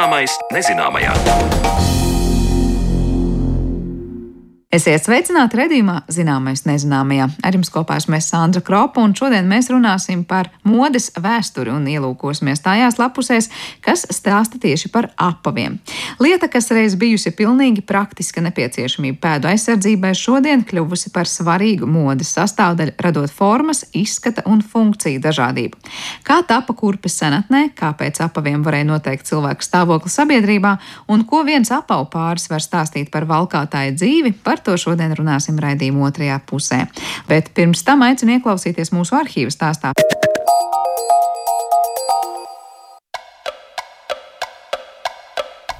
Zināmais nezināmajā. Esiet sveicināti redzējumā, zināmais nezināmajā. Ar jums kopā esmu Sandra Kropa, un šodien mēs runāsim par modes vēsturi un ielūkosimies tajās lapusēs, kas stāsta tieši par apaviem. Lieta, kas reiz bijusi pilnīgi praktiska nepieciešamība pēdu aizsardzībai, šodien kļuvusi par svarīgu modes sastāvdaļu, radot formas, izskata un funkciju dažādību. Kā tapa kurpes senatnē, kāpēc apaviem varēja noteikt cilvēku stāvokli sabiedrībā, un ko viens apavu pāris var stāstīt par valkātāju dzīvi, par Par to šodien runāsim raidījuma otrajā pusē. Bet pirms tam aicinu ieklausīties mūsu arhīvu stāstā.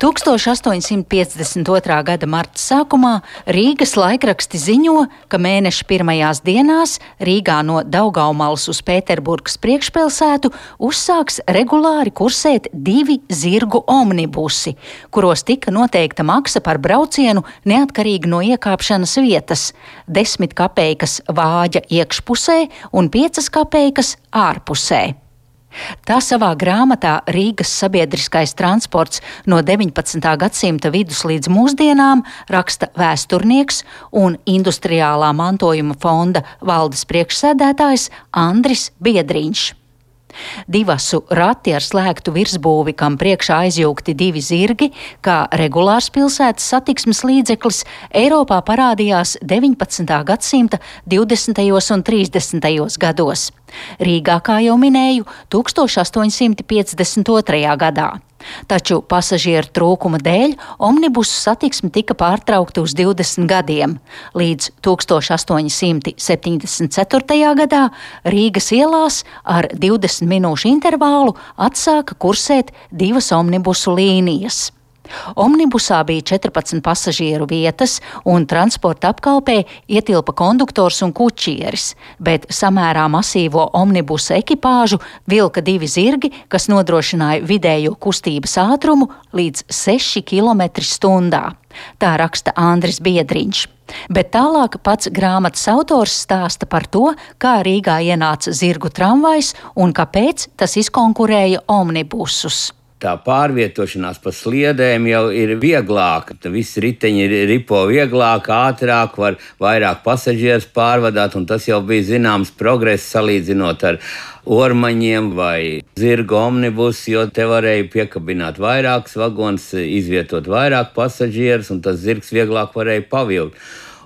1852. gada marta sākumā Rīgas laikraksti ziņo, ka mēneša pirmajās dienās Rīgā no Daugaumalas uz Pēterburgas priekšpilsētu uzsāks regulāri kursēt divi zirgu omnibusi, kuros tika noteikta maksa par braucienu neatkarīgi no iekāpšanas vietas - desmit kapeikas vāģa iekšpusē un piecas kapeikas ārpusē. Tā savā grāmatā Rīgas sabiedriskais transports no 19. gadsimta vidus līdz mūsdienām raksta vēsturnieks un industriālā mantojuma fonda valdes priekšsēdētājs Andris Biedriņš. Divasu rati ar slēgtu virsbūvi, kam priekšā aizjūgti divi zirgi, kā regulārs pilsētas satiksmes līdzeklis, Eiropā parādījās 19. gadsimta 20. un 30. gados. Rīgā, kā jau minēju, 1852. gadā. Taču pasažieru trūkuma dēļ omnibusu satiksme tika pārtraukta uz 20 gadiem. Līdz 1874. gadā Rīgas ielās ar 20 minūšu intervālu atsāka kursēt divas omnibusu līnijas. Omnibusā bija 14 pasažieru vietas, un transporta apkalpē ietilpa konduktors un kučieris, bet samērā masīvo omnibusa ekipāžu vilka divi zirgi, kas nodrošināja vidējo kustības ātrumu līdz 6 km/h. Tā raksta Andris Biedriņš. Bet tālāk pats grāmatas autors stāsta par to, kā Rīgā ienāca zirgu tramvajs un kāpēc tas izkonkurēja omnibusus tā pārvietošanās pa sliedēm jau ir vieglāka. Viss riteņi ripo vieglāk, ātrāk, var vairāk pasažierus pārvadāt, un tas jau bija zināms progress salīdzinot ar ormaņiem vai zirgu omnibusu, jo te varēja piekabināt vairākus vagonus, izvietot vairāk pasažierus, un tas zirgs vieglāk varēja pavilkt.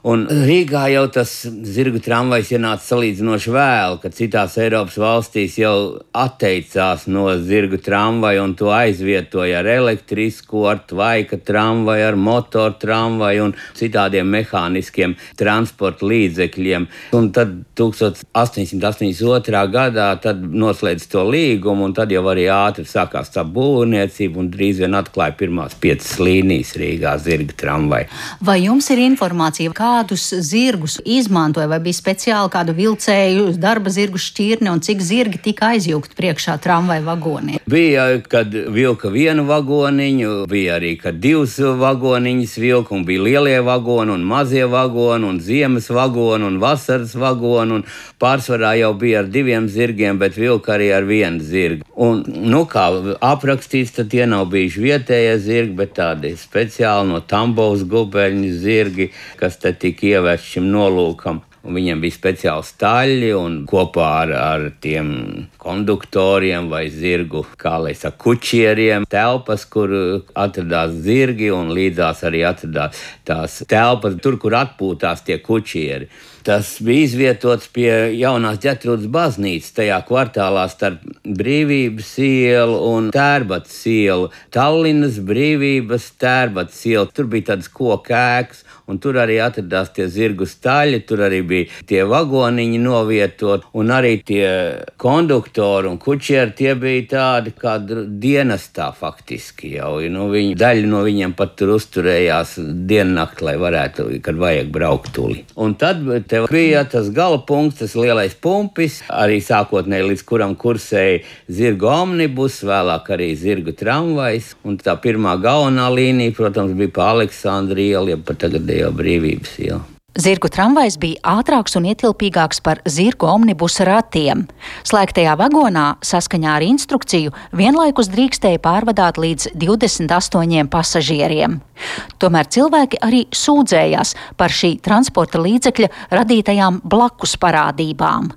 Un Rīgā jau tas zirgu tramvajs ienāca salīdzinoši vēlu, kad citās Eiropas valstīs jau atteicās no zirgu tramvaja un to aizvietoja ar elektrisku, ar tvaika tramvaju, ar motoru tramvaju un citādiem mehāniskiem transporta līdzekļiem. Un tad 1882. gadā noslēdz to līgumu, un tad jau arī ātri sākās tā būvniecība un drīz vien atklāja pirmās piecas līnijas Rīgā zirga tramvaju. Vai jums ir informācija, kā kādus zirgus izmantoja, vai bija speciāli kādu vilcēju, darba zirgu šķirni un cik zirgi tika aizjūgti priekšā tramvaju vagoniem? Bija, kad vilka vienu vagoniņu, bija arī, kad divus vagoniņus vilka, un bija lielie vagoni un mazie vagoni, un ziemas vagoni un vasaras vagoni, un pārsvarā jau bija ar diviem zirgiem, bet vilka arī ar vienu zirgu. Un, nu, kā aprakstīts, tad tie nav bijuši vietējie zirgi, bet tādi speciāli no Tambovas gubeļņu zirgi, kas te tika ievests šim nolūkam. Un viņiem bija speciāli staļļi, un kopā ar, ar tiem konduktoriem vai zirgu, kā lai saka, kučieriem, telpas, kur atradās zirgi, un līdzās arī atradās tās telpas, tur, kur atpūtās tie kučieri. Tas bija izvietots pie jaunās ģetrūdas baznīcas, tajā kvartālā starp Brīvības ielu un Tērbats ielu. Tallinas Brīvības Tērbats ielu. Tur bija tāds kokēks, un tur arī atradās tie zirgu staļi, tur arī bija tie vagoniņi novietot, un arī tie konduktori un kučieri tie bija tādi kā dienestā faktiski jau. Nu, viņi, daļa no viņiem pat tur uzturējās diennakti, lai varētu, kad vajag braukt tuli. Un tad tev bija tas gala punkts, tas lielais pumpis, arī sākotnēji līdz kuram kursēja zirgu omnibus, vēlāk arī zirgu tramvajs, un tā pirmā galvenā līnija, protams, bija pa Aleksandru ielu, ja pat tagad jau brīvības ielu. Zirgu tramvajs bija ātrāks un ietilpīgāks par zirgu omnibusa ratiem. Slēgtajā vagonā, saskaņā ar instrukciju, vienlaikus drīkstēja pārvadāt līdz 28 pasažieriem. Tomēr cilvēki arī sūdzējās par šī transporta līdzekļa radītajām blakus parādībām.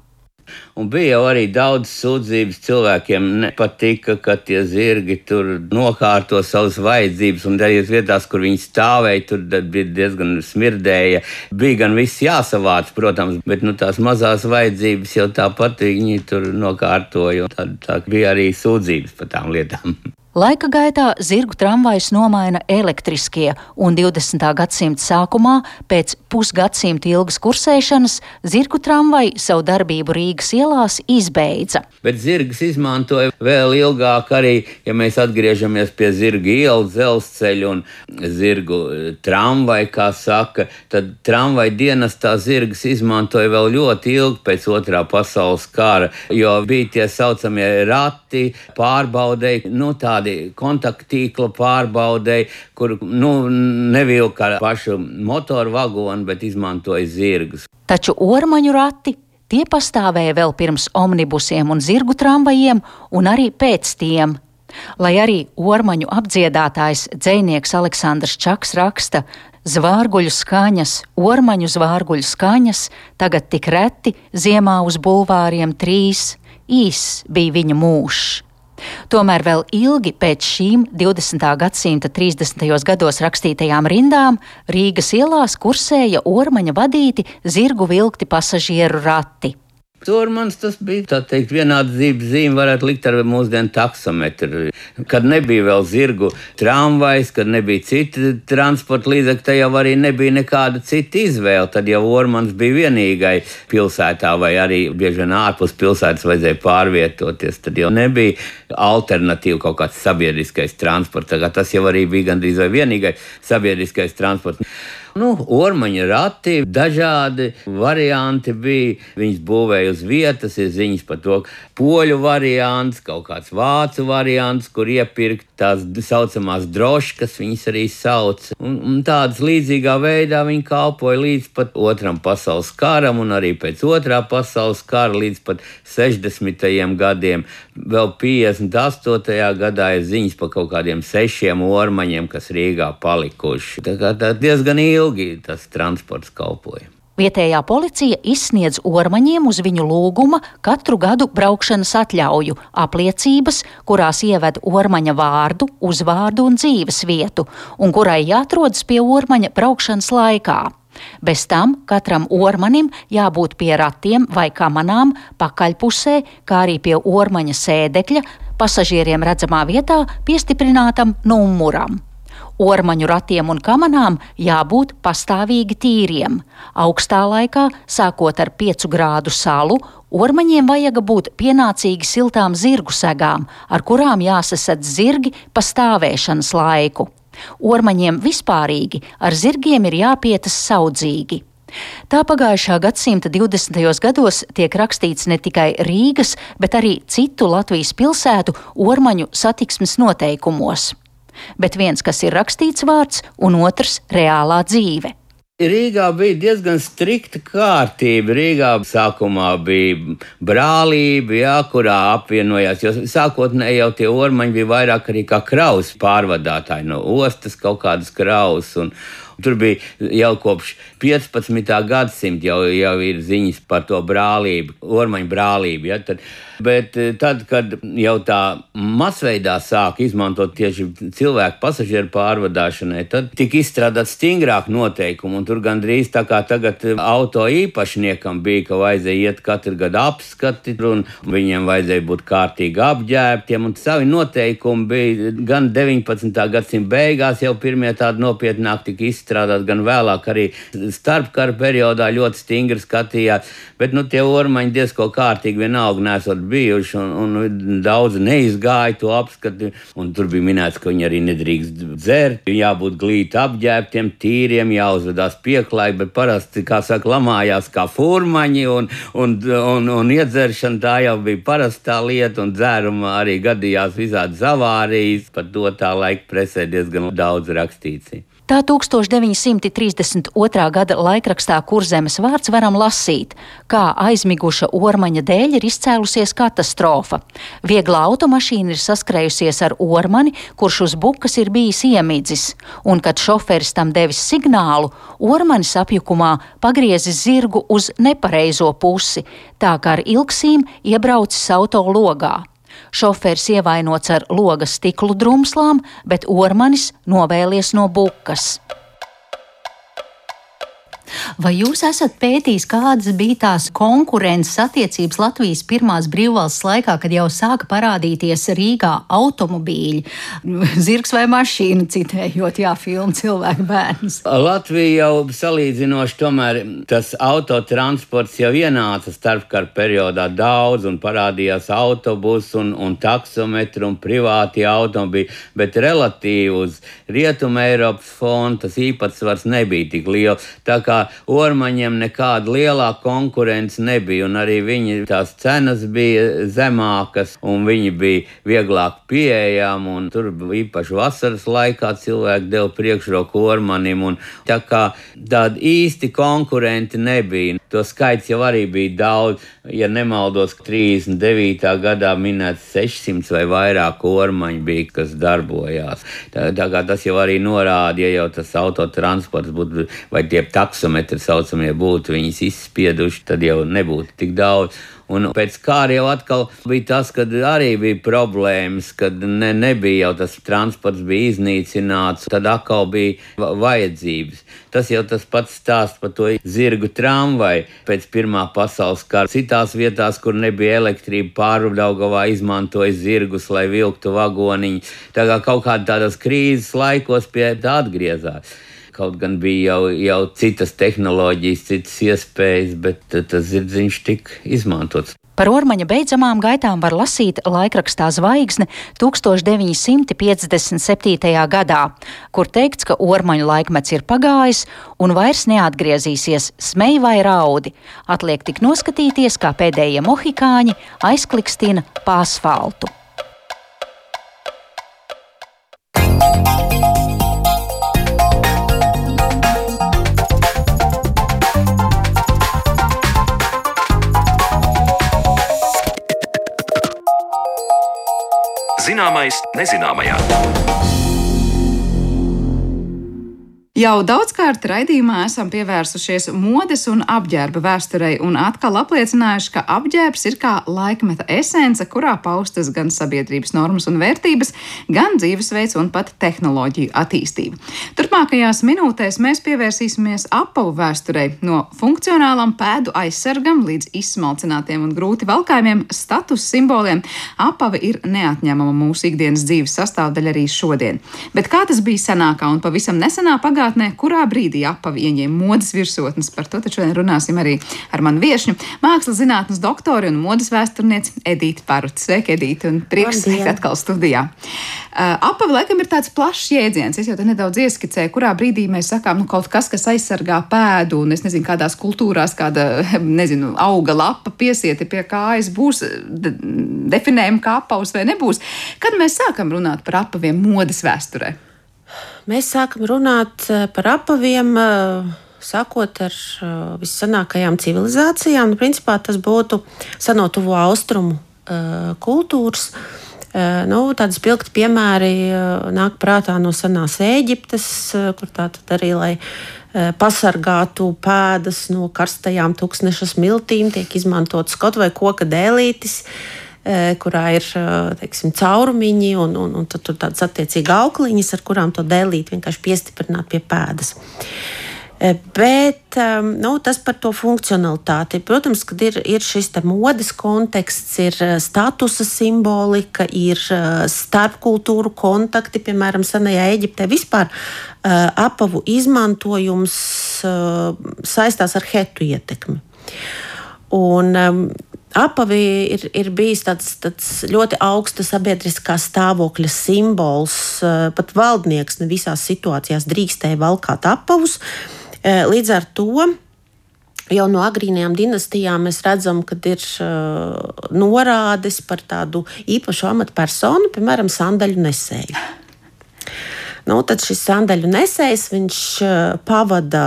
Un bija jau arī daudz sūdzības cilvēkiem. Nepatika, ka tie zirgi tur nokārto savas vajadzības, un arī vietās, kur viņi stāvēja, tur bija diezgan smirdēja. Bija gan viss jāsavāc, protams, bet nu, tās mazās vajadzības jau tāpat viņi tur nokārtoja. Tad tā bija arī sūdzības par tām lietām. Laika gaitā zirgu tramvajus nomaina elektriskie, un 20. gadsimta sākumā, pēc pusgadsimta ilgas kursēšanas, zirgu tramvaji savu darbību Rīgas ielās izbeidza. Bet zirgus izmantoja vēl ilgāk, arī, ja mēs atgriežamies pie zirga ielas, dzelzceļa un zirgu eh, tramvaja, kā saka, tad tramvaja dienestā zirgus izmantoja vēl ļoti ilgi pēc otrā pasaules kara, jo bija tie saucamie rati, pārbaudēji, nu tādi tādi kontaktīkla pārbaudēji, kur nu, nevilka pašu motoru vagonu, bet izmantoja zirgus. Taču ormaņu rati tie pastāvēja vēl pirms omnibusiem un zirgu tramvajiem, un arī pēc tiem. Lai arī ormaņu apdziedātājs dzinieks Aleksandrs Čaks raksta, zvārguļu skaņas, ormaņu zvārguļu skaņas, tagad tik reti ziemā uz bulvāriem trīs, īs bija viņa mūžs. Tomēr vēl ilgi pēc šīm 20. gadsimta 30. gados rakstītajām rindām Rīgas ielās kursēja ormaņa vadīti zirgu vilkti pasažieru rati. Tur man tas bija tā teikt, vienāda dzīves zīme, varētu likt ar mūsdienu taksometru. Kad nebija vēl zirgu tramvajs, kad nebija citi transporta līdzekļi, tad jau arī nebija nekāda cita izvēle. Tad jau Ormans bija vienīgai pilsētā, vai arī bieži vien ārpus pilsētas vajadzēja pārvietoties. Tad jau nebija alternatīva kaut kāds sabiedriskais transports. Tas jau arī bija gandrīz vai vienīgais sabiedriskais transports. Nu, ormaņa rati, dažādi varianti bija. Viņas būvēja uz vietas, ir ziņas par to, poļu variants, kaut kāds vācu variants, kur iepirkt tās saucamās droškas, viņas arī sauc. Un, un tādas līdzīgā veidā viņi kalpoja līdz pat otram pasaules karam, un arī pēc otrā pasaules kara līdz pat 60. gadiem. Vēl 58. gadā ir ziņas par kaut kādiem sešiem ormaņiem, kas Rīgā palikuši. Tā kā tā diezgan ilgi tas transports kalpoja. Vietējā policija izsniedz ormaņiem uz viņu lūguma katru gadu braukšanas atļauju, apliecības, kurās ieved ormaņa vārdu, uzvārdu un dzīves vietu, un kurai jāatrodas pie ormaņa braukšanas laikā. Bez tam katram ormanim jābūt pie ratiem vai kamanām pakaļpusē, kā arī pie ormaņa sēdekļa, pasažieriem redzamā vietā piestiprinātam numuram. Ormaņu ratiem un kamanām jābūt pastāvīgi tīriem. Augstā laikā, sākot ar 5 grādu salu, ormaņiem vajag būt pienācīgi siltām zirgu segām, ar kurām jāsasadz zirgi pa stāvēšanas laiku. Ormaņiem vispārīgi ar zirgiem ir jāpietas saudzīgi. Tā pagājušā gadsimta 20. gados tiek rakstīts ne tikai Rīgas, bet arī citu Latvijas pilsētu ormaņu satiksmes noteikumos bet viens, kas ir rakstīts vārds, un otrs - reālā dzīve. Rīgā bija diezgan strikta kārtība. Rīgā sākumā bija brālība, jā, kurā apvienojās. Jo sākotnēji jau tie ormaņi bija vairāk arī kā kraus pārvadātāji no ostas, kaut kādas kraus. Un, Tur bija jau kopš 15. gadsimta jau, jau ir ziņas par to brālību, ormaņu brālību. Ja? Tad, bet eh, tad, kad jau tā masveidā sāk izmantot tieši cilvēku pasažieru pārvadāšanai, tad tika izstrādāts stingrāk noteikumi. Tur gandrīz tā kā tagad auto īpašniekam bija, ka vajadzēja iet katru gadu apskati, un viņiem vajadzēja būt kārtīgi apģērbtiem. Savi noteikumi bija gan 19. gadsimta beigās, jau pirmie tādi nopietnāk tika izstrādāti izstrādāt, gan vēlāk arī starpkara periodā ļoti stingri skatījās. Bet nu, tie ormaņi diezko kārtīgi vienalga nesot bijuši, un, un daudz neizgāja to apskati. Tur bija minēts, ka viņi arī nedrīkst dzert, jābūt glīti apģērbtiem, tīriem, jāuzvedās pieklājīgi, bet parasti, kā saka, lamājās kā furmaņi, un, un, un, un iedzeršana tā jau bija parastā lieta, un dzērumā arī gadījās visādi avārijas. Par to tā laika presē diezgan daudz rakstīts. Tā 1932. gada laikrakstā Kurzemes vārds varam lasīt, kā aizmiguša ormaņa dēļ ir izcēlusies katastrofa. Viegla automašīna ir saskrējusies ar ormani, kurš uz bukas ir bijis iemidzis, un kad šoferis tam devis signālu, ormanis apjukumā pagriezis zirgu uz nepareizo pusi, tā kā ar ilgsīm iebraucis auto logā. Šoferis ievainots ar logas stiklu drumslām, bet ormanis novēlies no bukas. Vai jūs esat pētījis, kādas bija tās konkurences attiecības Latvijas pirmās brīvvalsts laikā, kad jau sāka parādīties Rīgā automobīļi, zirgs vai mašīna, citējot, jā, filmu cilvēku bērns? Latvija jau salīdzinoši, tomēr tas autotransports jau ienāca starpkara periodā daudz un parādījās autobusu un, un taksometru un privāti automobīļi, bet relatīvi uz Rietumu Eiropas fonu tas īpatsvars nebija tik liels. Tā kā ormaņiem nekāda lielā konkurence nebija, un arī viņi tās cenas bija zemākas, un viņi bija vieglāk pieejami, un tur īpaši vasaras laikā cilvēki deva priekšroku ormanim, un tā kā tāda īsti konkurenti nebija. To skaits jau arī bija daudz, ja nemaldos, 39. gadā minēts 600 vai vairāk ormaņu bija, kas darbojās. Tā, tā kā tas jau arī norāda, ja jau tas autotransports būtu vai tie taksometri saucamie būtu viņus izspieduši, tad jau nebūtu tik daudz. Un pēc kāra jau atkal bija tas, kad arī bija problēmas, kad ne, nebija jau tas transports bija iznīcināts, tad atkal bija vajadzības. Tas jau tas pats stāsts par to zirgu tramvaju pēc Pirmā pasaules kara. Citās vietās, kur nebija elektrība, pārvaldāvā izmantoja zirgus, lai vilktu vagoniņu. Tā kā kaut kādā tādos krīzes laikos pie tā atgriezās. Kaut gan bija jau, jau citas tehnoloģijas, citas iespējas, bet tas zirdziņš tika izmantots. Par ormaņa beidzamām gaitām var lasīt laikrakstā Zvaigzne 1957. gadā, kur teikts, ka ormaņu laikmets ir pagājis un vairs neatgriezīsies smēj vai raudi. Atliek tik noskatīties, kā pēdējie mohikāņi aizklikstina pa asfaltu. Zināmais nezināmajā. Jau daudzkārt raidījumā esam pievērsušies modes un apģērba vēsturei un atkal apliecinājuši, ka apģērbs ir kā laikmeta esence, kurā paustas gan sabiedrības normas un vērtības, gan dzīvesveids un pat tehnoloģiju attīstība. Turpmākajās minūtēs mēs pievērsīsimies apavu vēsturei no funkcionālam pēdu aizsargam līdz izsmalcinātiem un grūti valkājumiem status simboliem. Apava ir neatņemama mūsu ikdienas dzīves sastāvdaļa arī šodien. Bet kā tas bija senākā un pavisam nesenā pagātnē? Pagātnē, kurā brīdī apavi ieņēma modes virsotnes. Par to taču runāsim arī ar manu viesņu, mākslas zinātnes doktoru un modes vēsturnieci Edīti Paruti. Sveiki, Edīti, un prieks sveikt atkal studijā. Uh, apavi laikam ir tāds plašs jēdziens. Es jau te nedaudz ieskicēju, kurā brīdī mēs sakām, nu, kaut kas, kas aizsargā pēdu, un es nezinu, kādās kultūrās kāda, nezinu, auga lapa piesieti pie kājas būs de definējama kā apaus vai nebūs. Kad mēs sākam runāt par apaviem modes vēsturē? Mēs sākam runāt eh, par apaviem. Eh, sākot ar eh, vissenākajām civilizācijām, nu, principā tas būtu seno tuvo austrumu kultūras. Nu, tādi spilgti piemēri nāk prātā no senās Eģiptes, kur tā arī, lai pasargātu pēdas no karstajām tūkstneša smiltīm, tiek izmantotas kaut vai koka dēlītis. Uh, kurā ir e, teiksim, caurumiņi un, un, un tur tādas attiecīgi aukliņas, ar kurām to dēlīt vienkārši piestiprināt pie pēdas. E, bet nu, tas par to funkcionalitāti. Protams, kad ir, ir šis modes konteksts, ir statusa simbolika, ir starpkultūru kontakti, piemēram, senajā Eģiptē. Vispār apavu izmantojums saistās ar hetu ietekmi. Un, Apavi ir, ir bijis tāds, tāds ļoti augsta sabiedriskā stāvokļa simbols. Eh, pat valdnieks ne visās situācijās drīkstēja valkāt apavus. Eh, līdz ar to jau no agrīnajām dinastijām mēs redzam, ka ir uh, norādes par tādu īpašu amatpersonu, piemēram, sandaļu nesēju. Nu, tad šis sandaļu nesējs pavada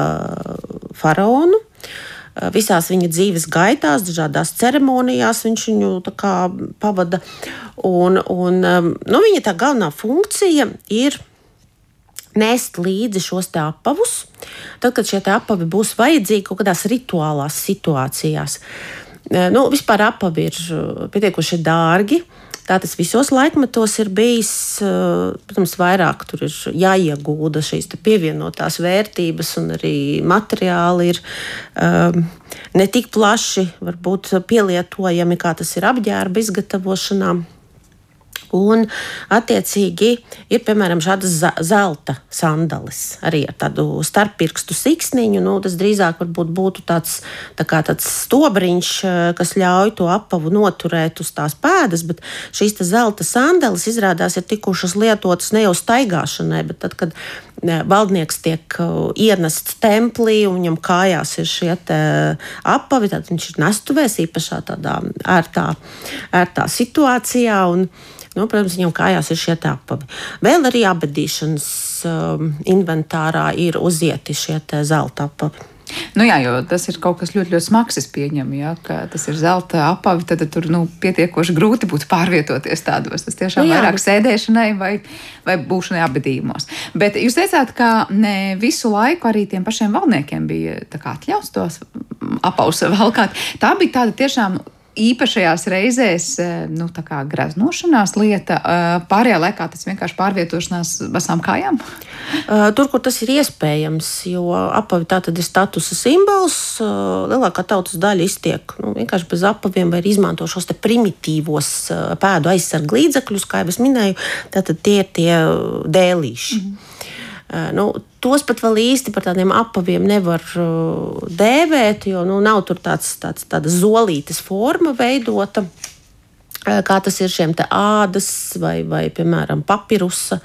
faraonu visās viņa dzīves gaitās, dažādās ceremonijās viņš viņu pavada. Un, un, nu, viņa tā galvenā funkcija ir nest līdzi šos apavus, tad, kad šie apavi būs vajadzīgi kaut kādās rituālās situācijās. Nu, vispār apavi ir pietiekuši dārgi. Tā tas visos laikmetos ir bijis. Protams, vairāk tur ir jāiegūda šīs pievienotās vērtības, un arī materiāli ir um, ne tik plaši varbūt, pielietojami, kā tas ir apģērba izgatavošanā. Un, attiecīgi, ir piemēram šādas zelta sandalis arī ar tādu starppirkstu siksniņu. Nu, tas drīzāk būtu tāds, tā tāds stobriņš, eh, kas ļauj to apavu noturēt uz tās pēdas, bet šīs zelta sandalis izrādās ir tikušas lietotas ne jau staigāšanai, bet tad, kad valdnieks tiek eh, ienests templī un viņam kājās ir šie apavi, tad viņš ir nestuvēs īpašā tādā ērtā, ērtā situācijā. Un, Nu, protams, viņam kājās ir šie tapavi. Vēl arī abadīšanas um, inventārā ir uzieti šie zelta apavi. Nu jā, jo tas ir kaut kas ļoti, ļoti smags. Es pieņemu, ja, ka tas ir zelta apavi. Tad tur nu, pietiekoši grūti būtu pārvietoties tādos. Tas tiešām nu, jā, vairāk sēdēšanai vai, vai būšanai abadījumos. Bet jūs teicāt, ka ne visu laiku arī tiem pašiem valdniekiem bija atļauts tos apavus valkāt. Tā bija tāda tiešām īpašajās reizēs eh, nu, graznošanās lieta, eh, pārējā laikā tas vienkārši pārvietošanās basām kājām? Eh, tur, kur tas ir iespējams, jo apavi tā tad ir statusa simbols, lielākā tautas daļa iztiek nu, vienkārši bez apaviem vai izmanto šos primitīvos pēdu aizsargu līdzekļus, kā jau es minēju, tad tie ir tie dēlīši. Mm -hmm. Nu, tos pat vēl īsti par tādiem apaviem nevar uh, dēvēt, jo nu, nav tur tāds, tāds, tāda zolītes forma veidota. Kā tas ir šiem ādas vai, vai piemēram, papirusa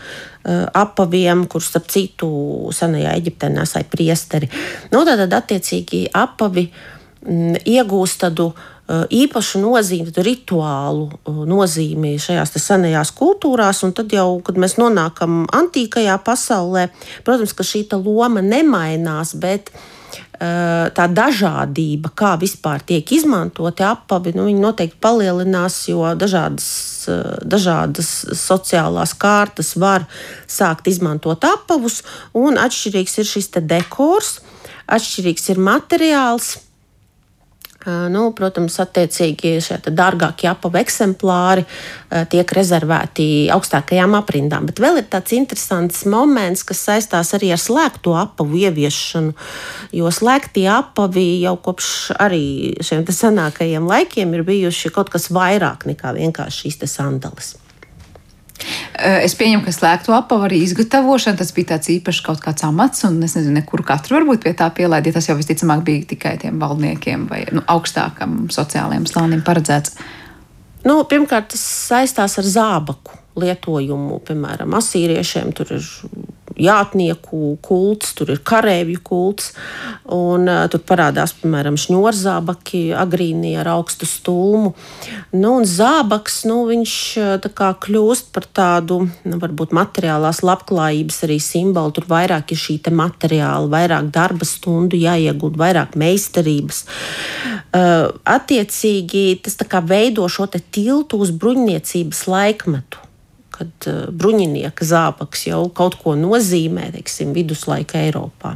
apaviem, kurus, starp citu, senajā Eģiptē nesāja priesteri. Nu, tad, attiecīgi, apavi mm, iegūst tādu uh, īpašu nozīmi, rituālu eh, nozīmi šajās senajās kultūrās. Un tad jau, kad mēs nonākam antīkajā pasaulē, protams, ka šī loma nemainās, bet eh, tā dažādība, kā vispār tiek izmantoti apavi, nu, noteikti palielinās, jo dažādas, dažādas sociālās kārtas var sākt izmantot apavus, un atšķirīgs ir šis dekors, atšķirīgs ir materiāls. Nu, protams, attiecīgi šie dārgākie apavu eksemplāri tiek rezervēti augstākajām aprindām. Bet vēl ir tāds interesants moments, kas saistās arī ar slēgto apavu ieviešanu. Jo slēgtie apavi jau kopš arī šiem senākajiem laikiem ir bijuši kaut kas vairāk nekā vienkārši šīs sandalas. Es pieņemu, ka slēgto apavu arī izgatavošana tas bija tāds īpašs kaut kāds amats, un es nezinu, kur katru varbūt pie tā pielaid, ja tas jau visticamāk bija tikai tiem valdniekiem vai nu, augstākam sociālajiem slānim paredzēts. Nu, pirmkārt, tas saistās ar zābaku lietojumu. Piemēram, asīriešiem tur ir jātnieku kults, tur ir karavīru kults. Un, uh, tur parādās, piemēram, šņurzābaki, agrīnie ar augstu stūmu. Nu, un zābaks, nu, viņš kā, kļūst par tādu, nu, varbūt materiālās labklājības arī simbolu. Tur vairāk ir šī materiāla, vairāk darba stundu jāiegūt, vairāk meistarības. Uh, attiecīgi, tas veido šo tiltu uz bruņniecības laikmetu kad uh, bruņinieka zābaks jau kaut ko nozīmē, teiksim, viduslaika Eiropā.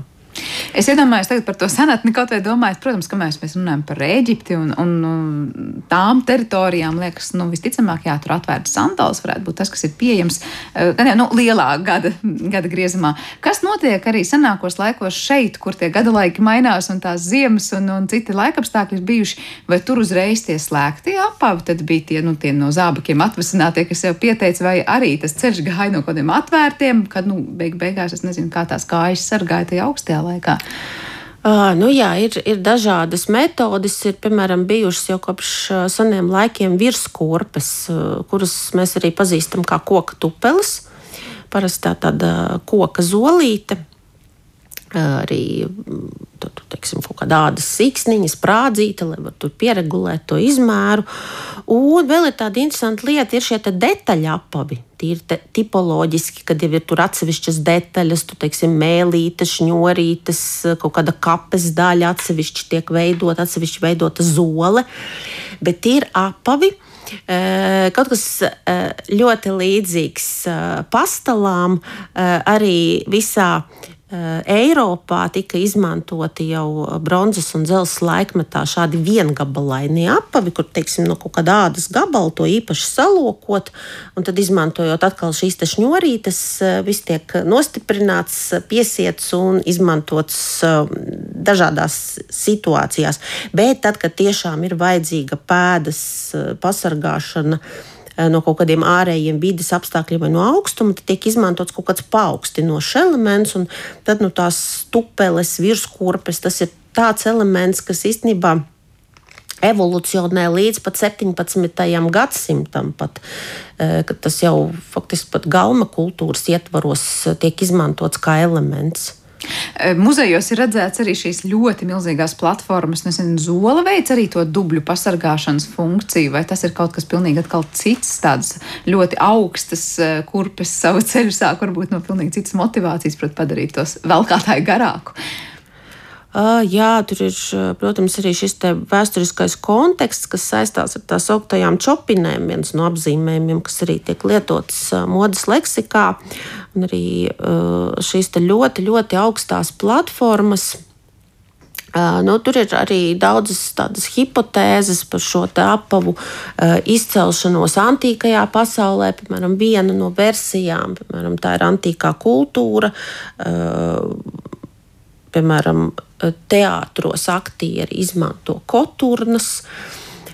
Es iedomājos tagad par to senatni, kaut vai domājot, protams, ka mēs, mēs runājam par Eģipti un, un, un tām teritorijām, liekas, nu, visticamāk, jā, tur atvērts sandāls varētu būt tas, kas ir pieejams eh, gan jau nu, lielā gada, gada griezumā. Kas notiek arī senākos laikos šeit, kur tie gada laiki mainās un tās ziemas un, un citi laikapstākļi bijuši, vai tur uzreiz tie slēgtie apavi, tad bija tie, nu, tie no zābakiem atvasinātie, kas jau pieteica, vai arī tas ceļš gāja no kaut kādiem atvērtiem, kad, nu, beig beigās es nezinu, kā tās kājas sargāja tajā augstajā laikā. Uh, nu jā, ir, ir dažādas metodes. Ir piemēram bijušas jau kopš seniem laikiem virskorpes, kuras mēs arī pazīstam kā koka tupeles. Parasti tā tāda koka zolīte. Arī teiksim, kaut kāda ādas siksniņa, sprādzīta, lai varētu pieregulēt to izmēru. Un vēl ir tāda interesanta lieta, ir šie detaļu apavi. Tīri tipoloģiski, kad jau ir tur atsevišķas detaļas, tu teiksim, mēlītes, šņurītes, kaut kāda kapes daļa, atsevišķi tiek veidota, atsevišķi veidota zole. Bet ir apavi, kaut kas ļoti līdzīgs pastāvām arī visā Eiropā tika izmantoti jau bronzas un dzelzceļa laikmetā šādi viengabalaini apavi, kur teiksim, no kaut kāda ādas gabala to īpaši salokot, tad izmantojot atkal šīs šņurītes, eh, viss tiek nostiprināts, piesiets un izmantots eh, dažādās situācijās. Bet tad, kad tiešām ir vajadzīga pēdas pasargāšana, Eh, no kaut kādiem ārējiem vidas apstākļiem vai no augstuma, tad tiek izmantots kaut kāds paaugstinošs elements, un tad nu, tās stupeles, virskurpes, tas ir tāds elements, kas īstenībā evolūcionē līdz pat 17. gadsimtam. Pat, eh, tas jau faktiski pat galma kultūras ietvaros tiek izmantots kā elements. Muzejos ir redzēts arī šīs ļoti milzīgās platformas. Nezinu, zola veids arī to dubļu pasargāšanas funkciju, vai tas ir kaut kas pilnīgi cits, tādas ļoti augstas eh, kurpes savu ceļu sāk varbūt no pilnīgi citas motivācijas, protams, padarīt tos vēl kā tādu garāku. Jā, tur ir, protams, arī šis vēsturiskais konteksts, kas saistās ar tās augtajām čopinēm, viens no apzīmējumiem, kas arī tiek lietots modes leksikā. Un arī šīs ļoti, ļoti augstās platformas. Nu, tur ir arī daudzas tādas hipotēzes par šo apavu izcelšanos antīkajā pasaulē. Piemēram, viena no versijām, piemēram, tā ir antīkā kultūra. Piemēram, teātros aktieri izmanto koturnas.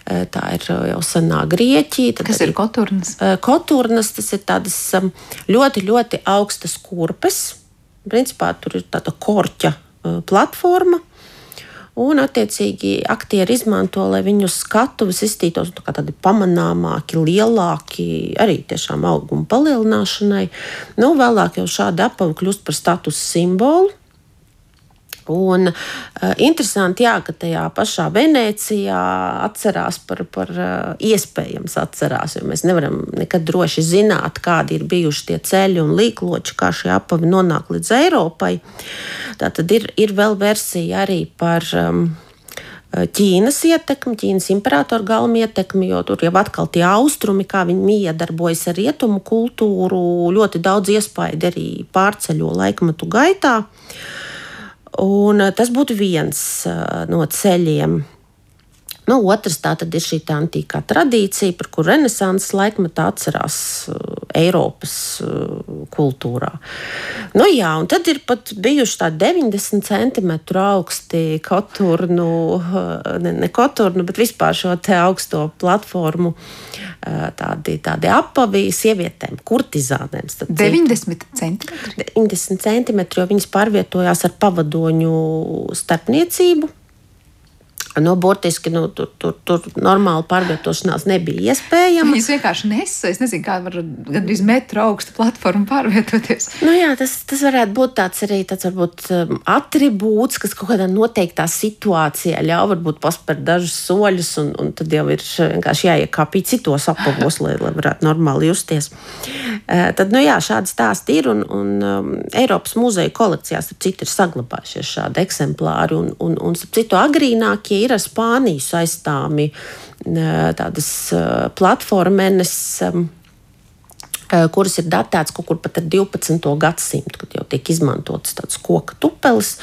Tā ir jau senā Grieķija. Tad Kas ir koturnas? Koturnas tas ir tādas ļoti, ļoti augstas kurpes. Principā tur ir tāda korķa platforma. Un, attiecīgi, aktieri izmanto, lai viņu skatuves izstītos tā tādi pamanāmāki, lielāki, arī tiešām auguma palielināšanai. Nu, vēlāk jau šādi apavi kļūst par status simbolu. Un, uh, interesanti, jā, ka tajā pašā Venecijā atcerās par, par uh, iespējams atcerās, jo mēs nevaram nekad droši zināt, kādi ir bijuši tie ceļi un līkloči, kā šie apavi nonāk līdz Eiropai. Tā tad ir, ir vēl versija arī par um, Ķīnas ietekmi, Ķīnas imperatora galma ietekmi, jo tur jau atkal tie austrumi, kā viņi miedarbojas ar rietumu kultūru, ļoti daudz iespaidu arī pārceļo laikmetu gaitā. Uh, Un eh, tas būtu viens eh, no ceļiem. Nu, otrs tā ir šī antīkā tradīcija, par kuru renesanses laikmetā atcerās uh, Eiropas uh, kultūrā. Nu, jā, un tad ir pat bijuši tādi 90 centimetru augsti koturnu, uh, ne, ne koturnu, bet vispār šo augsto platformu tādi, tādi apavi sievietēm, kurtizānēm. 90 centimetri? 90 centimetri, jo viņas pārvietojās ar pavadoņu starpniecību Nu, burtiski nu, tur, tur, tur normāli pārvietošanās nebija iespējama. Viņas vienkārši nesa. Es nezinu, kā var gandrīz metru augstu platformu pārvietoties. Nu, jā, tas, tas varētu būt tāds arī tāds varbūt, um, attribūts, kas kaut kādā noteiktā situācijā ļauj varbūt paspērt dažus soļus, un, un tad jau ir vienkārši jāiekāpj citos apavos, lai, lai varētu normāli justies. Uh, tad, nu, jā, šādi stāsti ir, un, un um, Eiropas muzeja kolekcijās, ap citu, ir saglabājušies šādi eksemplāri, un, un, un ap citu agrīnākie ir ar Spāniju saistāmi tādas platformenes kuras ir datētas kaut kur pat ar 12. gadsimtu, kad jau tiek izmantotas tādas koka tupeles,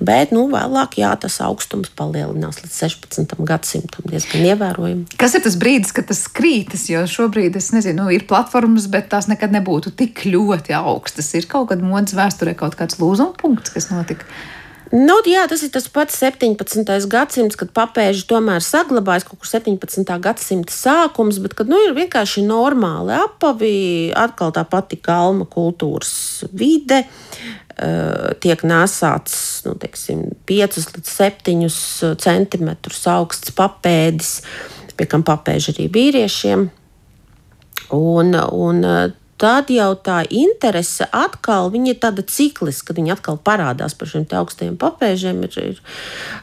bet nu, vēlāk jā, tas augstums palielinās līdz 16. gadsimtam diezgan ievērojami. Kas ir tas brīdis, kad tas krītas? Jo šobrīd es nezinu, nu, ir platformas, bet tās nekad nebūtu tik ļoti augstas. Ir kaut kad modes vēsturē kaut kāds lūzuma punkts, kas notika. Nu, jā, tas ir tas pats 17. gadsimts, kad papēži tomēr saglabājas kaut kur 17. gadsimta sākums, bet kad nu, ir vienkārši normāli apavi, atkal tā pati kalma kultūras vide. Uh, tiek nesāts nu, teiksim, 5 līdz 7 centimetrus augsts papēdis, pie kam papēži arī vīriešiem. Un, un tad jau tā interese atkal ir tāda cikliska, kad viņi atkal parādās par šiem augstajiem papēžiem. Ir, ir,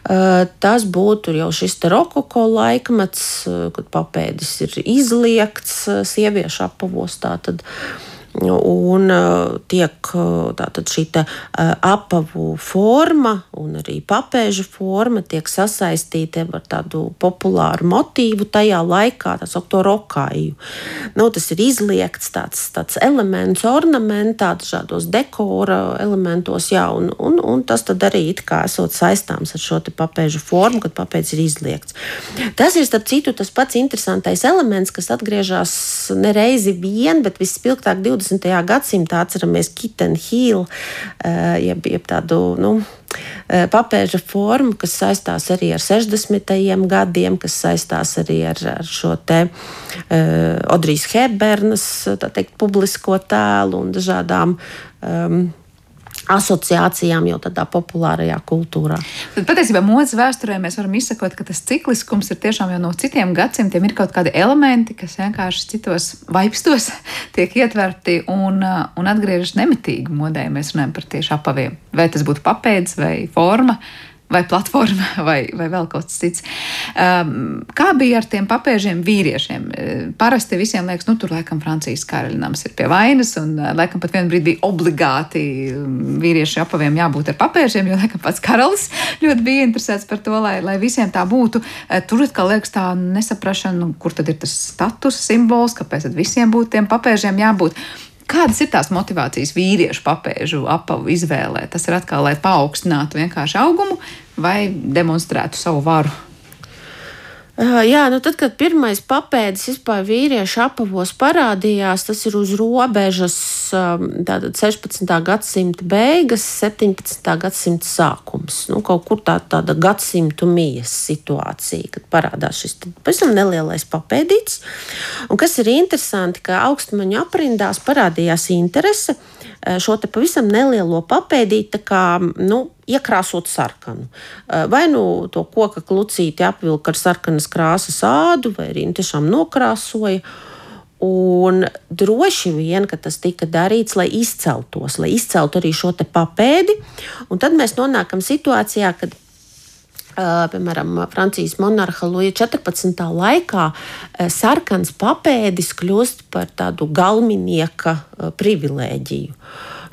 uh, tas būtu jau šis rokoko laikmets, uh, kad papēdis ir izliekts sieviešu apavos. Tātad, uh, un uh, tiek uh, tātad šī uh, apavu forma un arī papēža forma tiek sasaistīta ar tādu populāru motīvu tajā laikā, tā saucamo rokāju. Nu, tas ir izliekts tāds, tāds elements, ornamentā, dažādos dekora elementos, jā, un, un, un tas arī it kā esot saistāms ar šo papēža formu, kad papēdis ir izliekts. Tas ir, starp citu, tas pats interesantais elements, kas atgriežas nereizi vien, bet vispilgtāk 20. 20. gadsimtā atceramies Kitten Hill, eh, jeb, jeb tādu. Nu, eh, papēža forma, kas saistās arī ar 60. gadiem, kas saistās arī ar, ar šo te uh, Audrijas Hebērnas teikt, publisko tēlu un dažādām um, asociācijām jau tādā populārajā kultūrā. Tad patiesībā modes vēsturē mēs varam izsakot, ka tas cikliskums ir tiešām jau no citiem gadsimtiem. Ir kaut kādi elementi, kas vienkārši citos vaipstos tiek ietverti un, uh, un atgriežas nemitīgi modē. Mēs runājam par tieši apaviem. Vai tas būtu papēdis vai forma vai platforma, vai, vai vēl kaut kas cits. Um, kā bija ar tiem papēžiem vīriešiem? Uh, parasti visiem liekas, nu, tur laikam Francijas karaļnams ir pie vainas, un uh, laikam pat vienā brīdī bija obligāti um, vīriešu apaviem jābūt ar papēžiem, jo laikam pats karalis ļoti bija interesēts par to, lai, lai visiem tā būtu. Uh, tur atkal liekas tā nesaprašana, nu, kur tad ir tas status simbols, kāpēc tad visiem būtu tiem papēžiem jābūt. Kādas ir tās motivācijas vīriešu papēžu apavu izvēlē? Tas ir atkal, lai paaugstinātu vienkārši augumu vai demonstrētu savu varu. Jā, nu tad, kad pirmais papēdis vispār vīriešu apavos parādījās, tas ir uz robežas tātad 16. gadsimta beigas, 17. gadsimta sākums. Nu, kaut kur tā, tāda gadsimtu mijas situācija, kad parādās šis pavisam nelielais papēdīts. Un kas ir interesanti, ka augstmaņu aprindās parādījās interese šo pavisam nelielo papēdīti nu, iekrāsot sarkanu. Vai nu to koka klucīti apvilka ar sarkanas krāsas ādu, vai arī nu, tiešām nokrāsoja. Un droši vien, ka tas tika darīts, lai izceltos, lai izceltu arī šo papēdi. Un tad mēs nonākam situācijā, kad piemēram, Francijas monarha Luja 14. laikā uh, sarkans papēdis kļūst par tādu galvenieka uh, privilēģiju.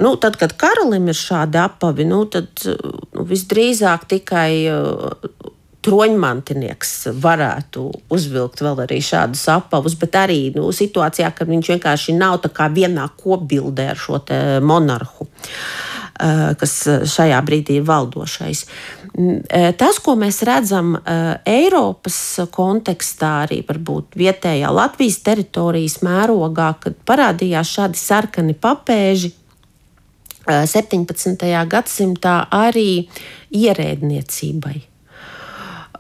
Nu, tad, kad karalim ir šādi apavi, nu, tad nu, visdrīzāk tikai troņmantinieks varētu uzvilkt vēl arī šādus apavus, bet arī nu, situācijā, kad viņš vienkārši nav vienā kopbildē ar šo monarhu. Uh, Eh, kas šajā brīdī ir valdošais. Tas, ko mēs redzam Eiropas kontekstā, arī varbūt vietējā Latvijas teritorijas mērogā, kad parādījās šādi sarkani papēži, 17. gadsimtā arī ierēdniecībai.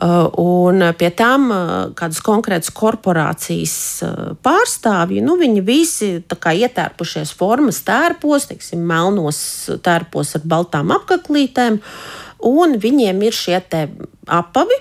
Uh, un pie tam uh, kādas konkrētas korporācijas uh, pārstāvji, nu, viņi visi ietērpušies formas tērpos, teiksim, melnos tērpos ar baltām apaklītēm, un viņiem ir šie apavi,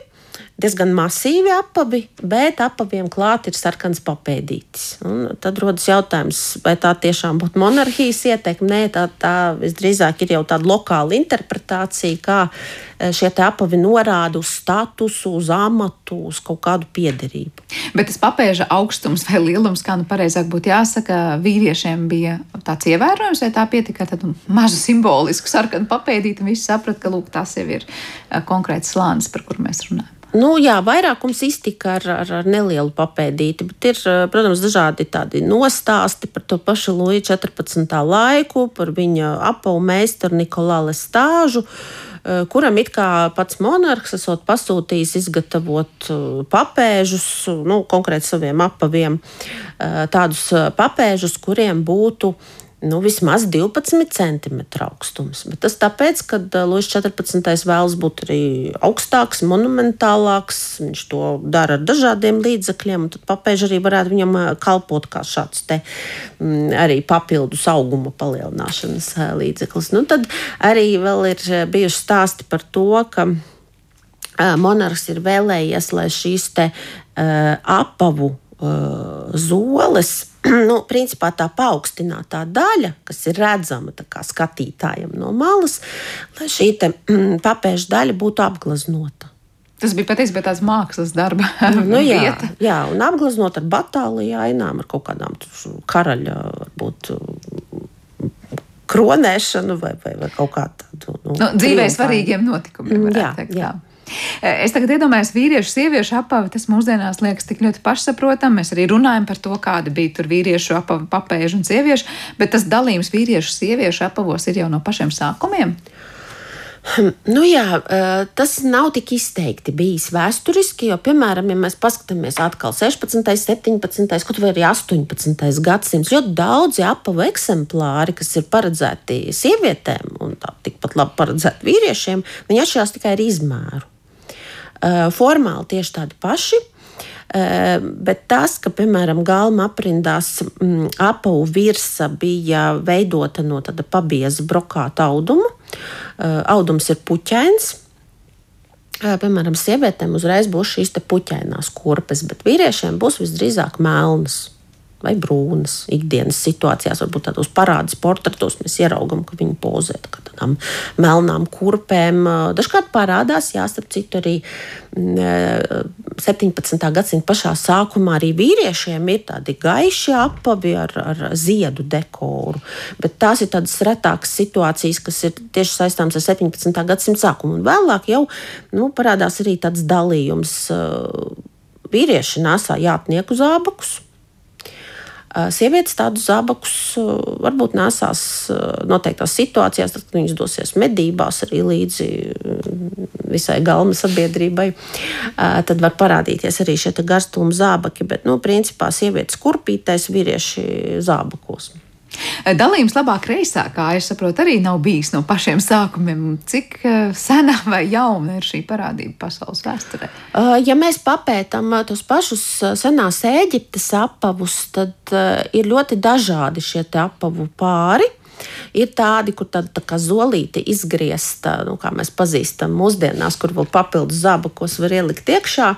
diezgan masīvi apavi, bet apaviem klāt ir sarkans papēdītis. Un tad rodas jautājums, vai tā tiešām būtu monarhijas ieteikuma. Nē, tā, tā visdrīzāk ir jau tāda lokāla interpretācija, kā e, šie apavi norāda uz statusu, uz amatu, uz kaut kādu piederību. Bet tas papēža augstums vai lielums, kā nu pareizāk būtu jāsaka, vīriešiem bija tāds ievērojams, vai tā pietika ar tādu mazu simbolisku sarkanu papēdīti, un visi saprata, ka lūk, tas jau ir e, konkrēts slānis, par kuru mēs runājam. Nu, jā, vairākums iztika ar, ar, ar nelielu papēdīti, bet ir, eh, protams, dažādi tādi nostāsti par to pašu Luja 14. laiku, par viņa apavu meistaru Nikolāle Stāžu eh, kuram it kā pats monarhs esot pasūtījis izgatavot eh, papēžus, nu, konkrēti saviem apaviem, tādus papēžus, kuriem būtu nu, vismaz 12 cm augstums. Bet tas tāpēc, ka Lūsis 14. vēlas būt arī augstāks, monumentālāks. Viņš to dara ar dažādiem līdzekļiem, un tad papēži arī varētu viņam kalpot kā šāds te, m, mm, arī papildus auguma palielināšanas līdzeklis. Nu, tad arī ir bijuši stāsti par to, ka monarhs ir vēlējies, lai šīs te, uh, apavu uh, zoles. Nu, principā tā paaugstinātā daļa, kas ir redzama skatītājam no malas, lai šī te, mm, papēža daļa būtu apgleznota. Tas bija patiesībā tāds mākslas darba nu, nu, jā, vieta. Jā, un apgleznot ar batāliju ainām, ar kaut kādām karaļa, varbūt kronēšanu vai, vai, vai kaut kā tādu. Nu, nu, dzīvē svarīgiem notikumiem. Jā, teikt, jā. Es tagad iedomājos, vīriešu, sieviešu apavi. Tas mūsdienās liekas tik ļoti pašsaprotami. Mēs arī runājam par to, kāda bija tur vīriešu apavi, papēžu un sieviešu, bet tas dalījums vīriešu, sieviešu apavos ir jau no pašiem sākumiem. Nu jā, tas nav tik izteikti bijis vēsturiski, jo, piemēram, ja mēs paskatāmies atkal 16, 17, kaut vai arī 18 gadsimts, ļoti daudzi apavu eksemplāri, kas ir paredzēti sievietēm un tikpat labi paredzēti vīriešiem, viņi atšķirās tikai ar izmēru. Formāli tieši tādi paši, Bet tas, ka, piemēram, galma aprindās mm, apavu virsa bija veidota no tāda pabieza brokāta auduma, audums ir puķains. Piemēram, sievietēm uzreiz būs šīs puķainās kurpes, bet vīriešiem būs visdrīzāk melnas vai brūnas ikdienas situācijās, varbūt tādos parādas portretos mēs ieraugām, ka viņi pozē tādām melnām kurpēm. Dažkārt parādās, jā, starp citu, arī 17. Mm, gadsimta pašā sākumā arī vīriešiem ir tādi gaiši apavi ar, ar ziedu dekoru, bet tās ir tādas retākas situācijas, kas ir tieši saistāmas ar 17. gadsimta sākumu. Un vēlāk jau nu, parādās arī tāds dalījums. Vīrieši nesā jātnieku zābakus, Sievietes tādus zābakus varbūt nesās noteiktās situācijās, tad, kad viņas dosies medībās arī līdzi visai galma sabiedrībai. Tad var parādīties arī šie garstuma zābaki, bet, nu, principā sievietes kurpītais, vīrieši zābakos. Dalījums labā kreisā, kā es saprotu, arī nav bijis no pašiem sākumiem. Cik eh, sena vai jauna ir šī parādība pasaules vēsturē? Uh, ja mēs papētām tos pašus senās Eģiptes apavus, tad ir ļoti dažādi šie apavu pāri. Ir tādi, kur tāda tā kā zolīte izgriezta, nu, kā mēs pazīstam mūsdienās, kur vēl papildus zābakos var ielikt iekšā.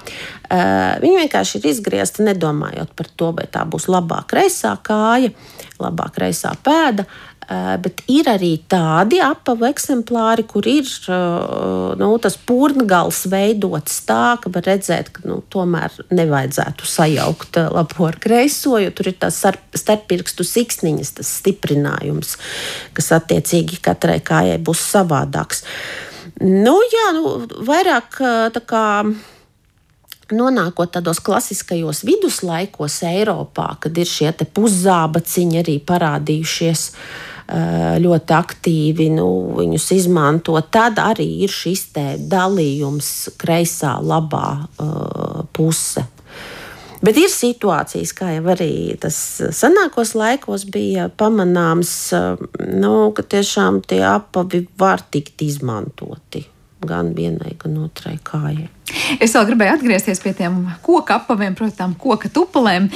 Viņi vienkārši ir izgriezti, nedomājot par to, vai tā būs labā kreisā kāja, labā kreisā pēda. Eh, bet ir arī tādi apavu eksemplāri, kur ir eh, nu, tas pūngals veidots tā, ka var redzēt, ka nu, tomēr nevajadzētu sajaukt eh, labo ar kreiso, jo tur ir tās starppirkstu siksniņas, tas stiprinājums, kas attiecīgi katrai kājai būs savādāks. Nu, jā, nu, vairāk tā kā nonākot tādos klasiskajos viduslaikos Eiropā, kad ir šie puszābaciņi arī parādījušies. Uh, ļoti aktīvi nu, viņus izmanto, tad arī ir šis dalījums kreisā, labā uh, puse. Bet ir situācijas, kā jau arī tas senākos laikos bija pamanāms, nu, ka tiešām tie apavi var tikt izmantoti gan vienai, gan otrai kājai. Es vēl gribēju atgriezties pie tiem koku apaviem, protams, koku tupulēm.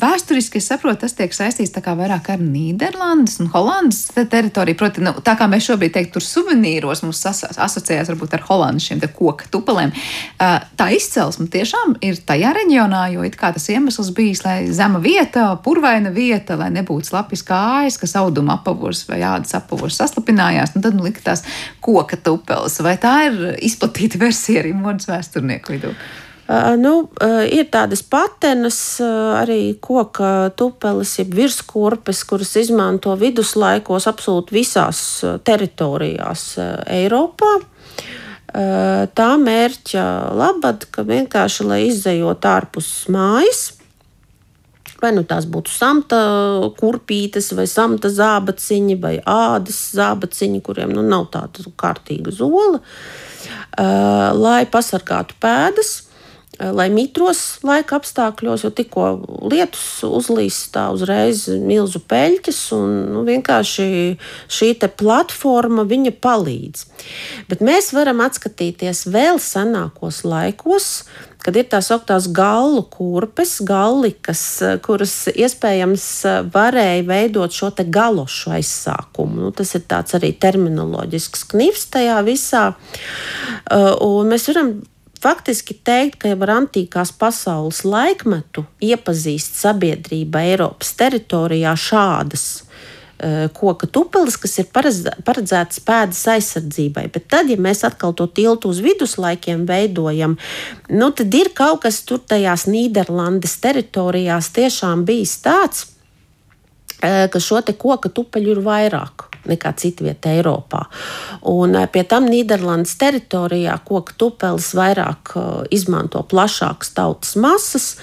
Vēsturiski es saprotu, tas tiek saistīts vairāk ar Nīderlandes un Holandas teritoriju. Proti, nu, tā kā mēs šobrīd teiktu, tur suvenīros mums as asociējās varbūt ar Holandas šiem koku tupulēm. Tā izcelsme tiešām ir tajā reģionā, jo tas iemesls bijis, lai zema vieta, purvaina vieta, lai nebūtu slapjas kājas, kas auduma apavos vai ādas apavos saslapinājās, un tad nu, liktās koka tupeles. Vai tā ir izplatīta versija arī modas vēsturnieku vidū? Uh, nu, uh, ir tādas patenas, uh, arī koka tupeles, jeb virskurpes, kuras izmanto viduslaikos absolūti visās teritorijās Eiropā. Tā mērķa labad, ka vienkārši, lai izzējot ārpus mājas, vai nu tās būtu samta kurpītes, vai samta zābaciņi, vai ādas zābaciņi, kuriem nu, nav tāda kārtīga zola. Uh, lai pasargātu pēdas, eh, lai mitros laika apstākļos, jo tikko lietus uzlīs, tā uzreiz milzu peļķes, un nu, vienkārši šī platforma viņa palīdz. Bet mēs varam atskatīties vēl senākos laikos, kad ir tās augtās gallu kurpes, gallikas, kuras iespējams varēja veidot šo galošu aizsākumu. Nu, tas ir tāds arī terminoloģisks knivs tajā visā. Uh, un mēs varam faktiski teikt, ka jau ar antīkās pasaules laikmetu iepazīst sabiedrība Eiropas teritorijā šādas koka tupeles, kas ir paredzētas pēdas aizsardzībai. Bet tad, ja mēs atkal to tiltu uz viduslaikiem veidojam, nu, tad ir kaut kas tur tajās Nīderlandes teritorijās tiešām bijis tāds, uh, ka šo koka tupeļu ir vairāk nekā citvietā Eiropā. Un eh, pie tam Nīderlandes teritorijā koku tupelis vairāk eh, izmanto plašākas tautas masas.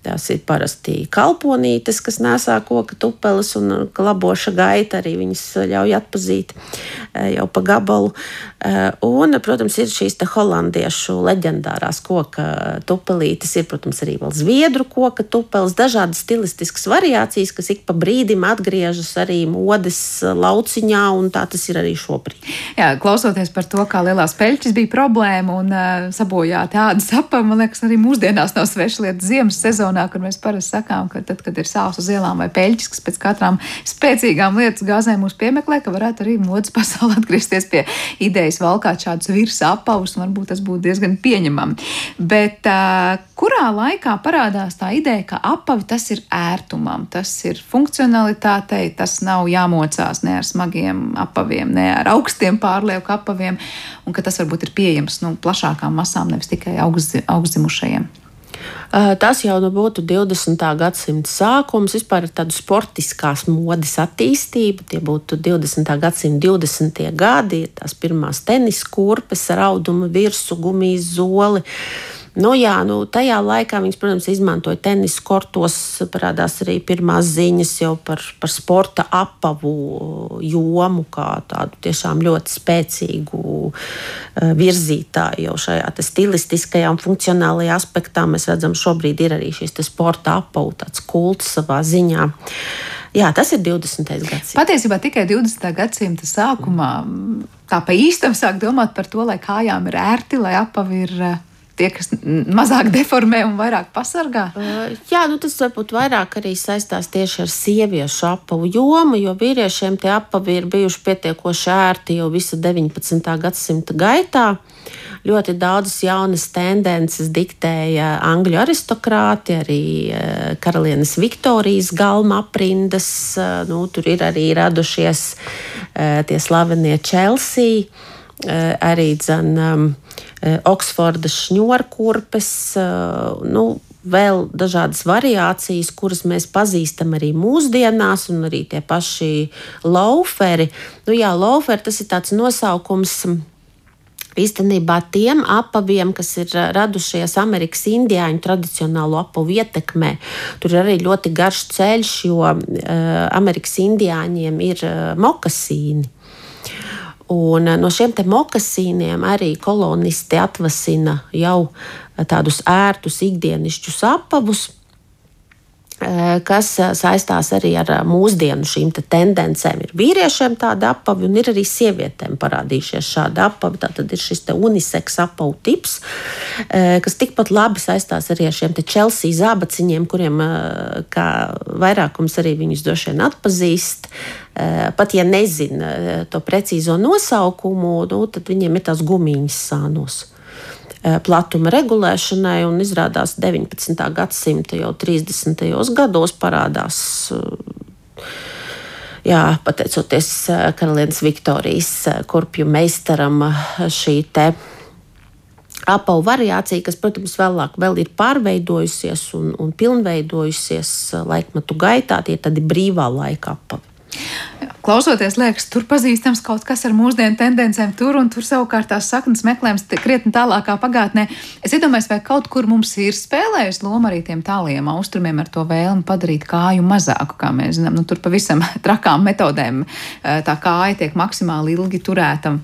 Tās ir parasti kalponītes, kas nesā koka tupeles un klaboša gaita. Arī viņas ļauj atpazīt eh, jau pa gabalu. Eh, un, protams, ir šīs holandiešu leģendārās koka tupelītes, ir, protams, arī vēl zviedru koka tupeles, dažādas stilistiskas variācijas, kas ik pa brīdim atgriežas arī modes lauciņā, un tā tas ir arī šobrīd. Jā, klausoties par to, kā lielās peļķis bija problēma un uh, sabojāta ādas apa, man liekas, arī mūsdienās nav sveša lieta ziemas sezonā kad mēs parasti sakām, ka tad, kad ir sāls uz ielām vai peļķis, kas pēc katrām spēcīgām lietas gāzēm mūs piemeklē, ka varētu arī modes pasaulē atgriezties pie idejas valkāt šādus virsmas apavus, un varbūt tas būtu diezgan pieņemami. Bet uh, kurā laikā parādās tā ideja, ka apavi tas ir ērtumam, tas ir funkcionalitātei, tas nav jāmocās ne ar smagiem apaviem, ne ar augstiem pārlieku apaviem, un ka tas varbūt ir pieejams nu, plašākām masām, nevis tikai augstzimušajiem. Tas jau nu būtu 20. gadsimta sākums, vispār tāda sportiskās modes attīstība. Tie būtu 20. gadsimta 20. gadi, tās pirmās tenis kurpes ar audumu virsmu, gumijas zoli. Nu, jā, nu, tajā laikā viņas, protams, izmantoja tenisa kortos. Parādās arī pirmās ziņas jau par, par sporta apavu jomu, kā tādu tiešām ļoti spēcīgu uh, virzītāju jau šajā stilistiskajā un funkcionālajā aspektā. Mēs redzam, šobrīd ir arī šis sporta apavu tāds kults savā ziņā. Jā, tas ir 20. gadsimts. Patiesībā tikai 20. gadsimta sākumā tā pa īstam sāk domāt par to, lai kājām ir ērti, lai apavi ir tie, kas mazāk deformē un vairāk pasargā? Uh, jā, nu tas varbūt vairāk arī saistās tieši ar sieviešu apavu jomu, jo vīriešiem tie apavi ir bijuši pietiekoši ērti jau visu 19. gadsimta gaitā. Ļoti daudzas jaunas tendences diktēja angļu aristokrāti, arī karalienes Viktorijas galma aprindas. Nu, tur ir arī radušies tie slavenie Chelsea, arī dzen, Eh, Oksfordas šņurkurpes, eh, nu, vēl dažādas variācijas, kuras mēs pazīstam arī mūsdienās, un arī tie paši lauferi. Nu, jā, lauferi tas ir tāds nosaukums. Īstenībā tiem apaviem, kas ir eh, radušies Amerikas indiāņu tradicionālo apavu ietekmē, tur ir arī ļoti garš ceļš, jo uh, Amerikas indiāņiem ir uh, mokasīni. Un eh, no šiem mokasīniem arī kolonisti atvasina jau eh, tādus ērtus ikdienišķus apavus kas saistās arī ar mūsdienu šīm te tendencēm. Ir vīriešiem tāda apavi, un ir arī sievietēm parādījušies šādi apavi. Tad ir šis uniseks apavu tips, kas tikpat labi saistās arī ar šiem Chelsea zābaciņiem, kuriem vairākums arī viņus droši vien atpazīst. Eh, pat ja nezina eh, to precīzo nosaukumu, nu, tad viņiem ir tās gumijas sānos eh, platuma regulēšanai, un izrādās 19. gadsimta jau 30. gados parādās. Jā, pateicoties karalienes Viktorijas kurpju meistaram, šī te apavu variācija, kas, protams, vēlāk vēl ir pārveidojusies un, un pilnveidojusies laikmetu gaitā, tie ir tādi brīvā laika apavi. Klausoties, liekas, tur pazīstams kaut kas ar mūsdienu tendencēm, tur un tur savukārt tās saknes meklējums krietni tālākā pagātnē. Es iedomājos, vai kaut kur mums ir spēlējusi loma arī tiem tāliem austrumiem ar to vēlmi padarīt kāju mazāku, kā mēs zinām. Nu, tur pavisam trakām metodēm eh, tā kāja tiek maksimāli ilgi turēta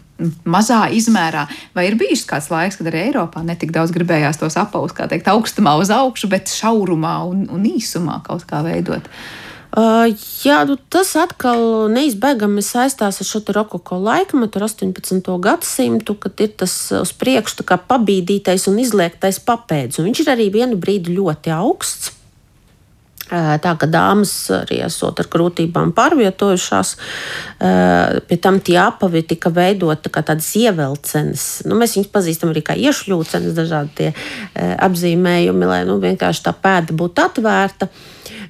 mazā izmērā, vai ir bijis kāds laiks, kad arī Eiropā netik daudz gribējās tos apavus, kā teikt, augstumā uz augšu, bet šaurumā un, un īsumā kaut kā veidot. Uh, jā, nu, tas atkal neizbēgami saistās ar šo rokoko laikmetu, ar 18. gadsimtu, kad ir tas uz priekšu pabīdītais un izliektais papēdis. Un viņš ir arī vienu brīdi ļoti augsts. Tā ka dāmas arī esot ar grūtībām pārvietojušās, pie tam tie apavi tika veidoti kā tādas ievelcenes. Nu, mēs viņus pazīstam arī kā iešļūcenes, dažādi tie apzīmējumi, lai nu, vienkārši tā pēda būtu atvērta.